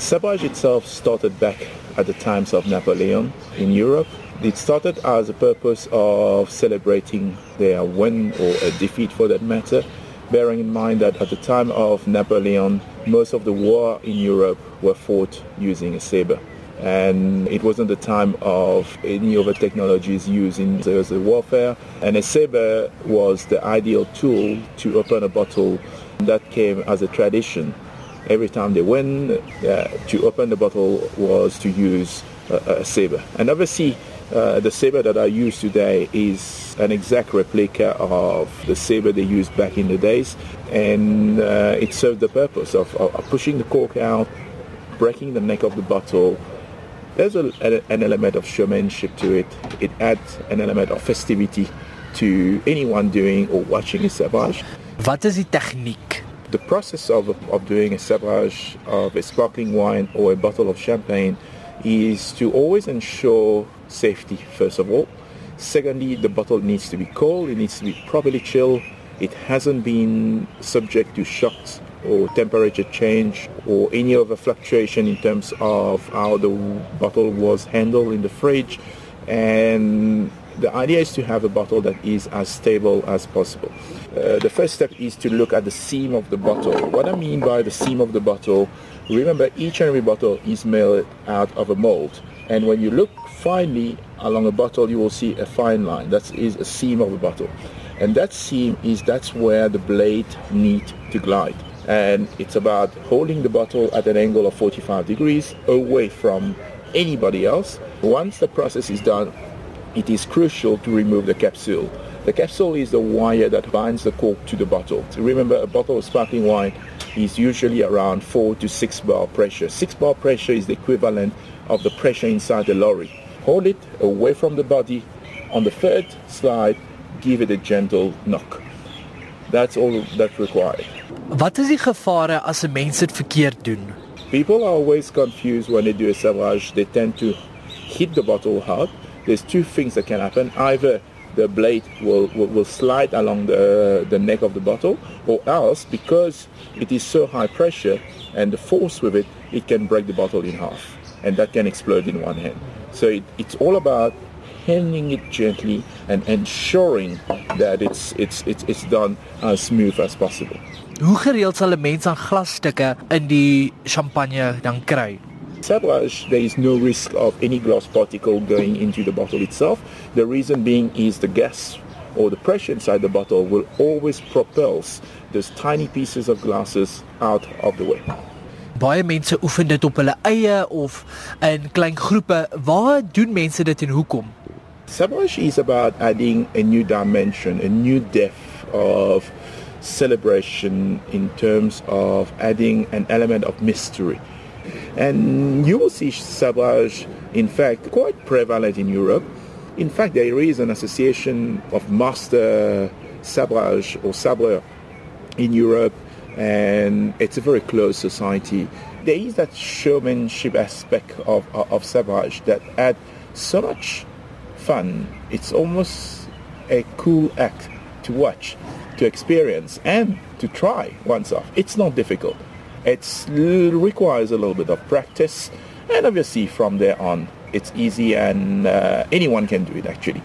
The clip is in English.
Sabrage itself started back at the times of Napoleon in Europe. It started as a purpose of celebrating their win or a defeat for that matter, bearing in mind that at the time of Napoleon, most of the war in Europe were fought using a saber. And it wasn't the time of any other technologies used in the warfare. And a saber was the ideal tool to open a bottle that came as a tradition. Every time they win, uh, to open the bottle was to use a, a saber. And obviously, uh, the saber that I use today is an exact replica of the saber they used back in the days, and uh, it served the purpose of, of, pushing the cork out, breaking the neck of the bottle. There's a, an element of showmanship to it. It adds an element of festivity to anyone doing or watching a sabrage. Wat is die tegniek? The process of, of doing a sabrage of a sparkling wine or a bottle of champagne is to always ensure safety first of all. Secondly, the bottle needs to be cold, it needs to be properly chilled. It hasn't been subject to shocks or temperature change or any other fluctuation in terms of how the bottle was handled in the fridge. And the idea is to have a bottle that is as stable as possible. Uh, the first step is to look at the seam of the bottle. What I mean by the seam of the bottle, remember each and every bottle is made out of a mold. And when you look finely along a bottle, you will see a fine line. That is a seam of a bottle. And that seam is that's where the blade need to glide. And it's about holding the bottle at an angle of 45 degrees away from anybody else. Once the process is done, it is crucial to remove the capsule. The capsule is the wire that binds the cork to the bottle. So remember, a bottle of sparkling wine is usually around 4 to 6 bar pressure. 6 bar pressure is the equivalent of the pressure inside the lorry. Hold it away from the body. On the third slide, give it a gentle knock. That's all that's required. Wat is die gevare as 'n mens dit verkeerd doen? People are always confused when they do a sabrage. They tend to hit the bottle hard. There's two things that can happen. Either the blade will, will, will, slide along the, the neck of the bottle or else because it is so high pressure and the force with it, it can break the bottle in half and that can explode in one hand. So it, it's all about handling it gently and ensuring that it's, it's, it's, it's done as smooth as possible. Hoe gereeld sal 'n mens aan glasstukke in die champagne dan kry? Sabrage, there is no risk of any glass particle going into the bottle itself. The reason being is the gas or the pressure inside the bottle will always propels those tiny pieces of glasses out of the way. baie mense oefen dit op hulle eie of in klein groepe. Waar doen mense dit en hoekom? Sabotage is about adding a new dimension, a new depth of celebration in terms of adding an element of mystery. And you will see sabrage, in fact, quite prevalent in Europe. In fact, there is an association of master sabrage or sabreur in Europe and it's a very close society. There is that showmanship aspect of, of, of Sabrage that add so much fun. It's almost a cool act to watch, to experience, and to try oneself. It's not difficult. It requires a little bit of practice, and obviously from there on, it's easy and uh, anyone can do it actually.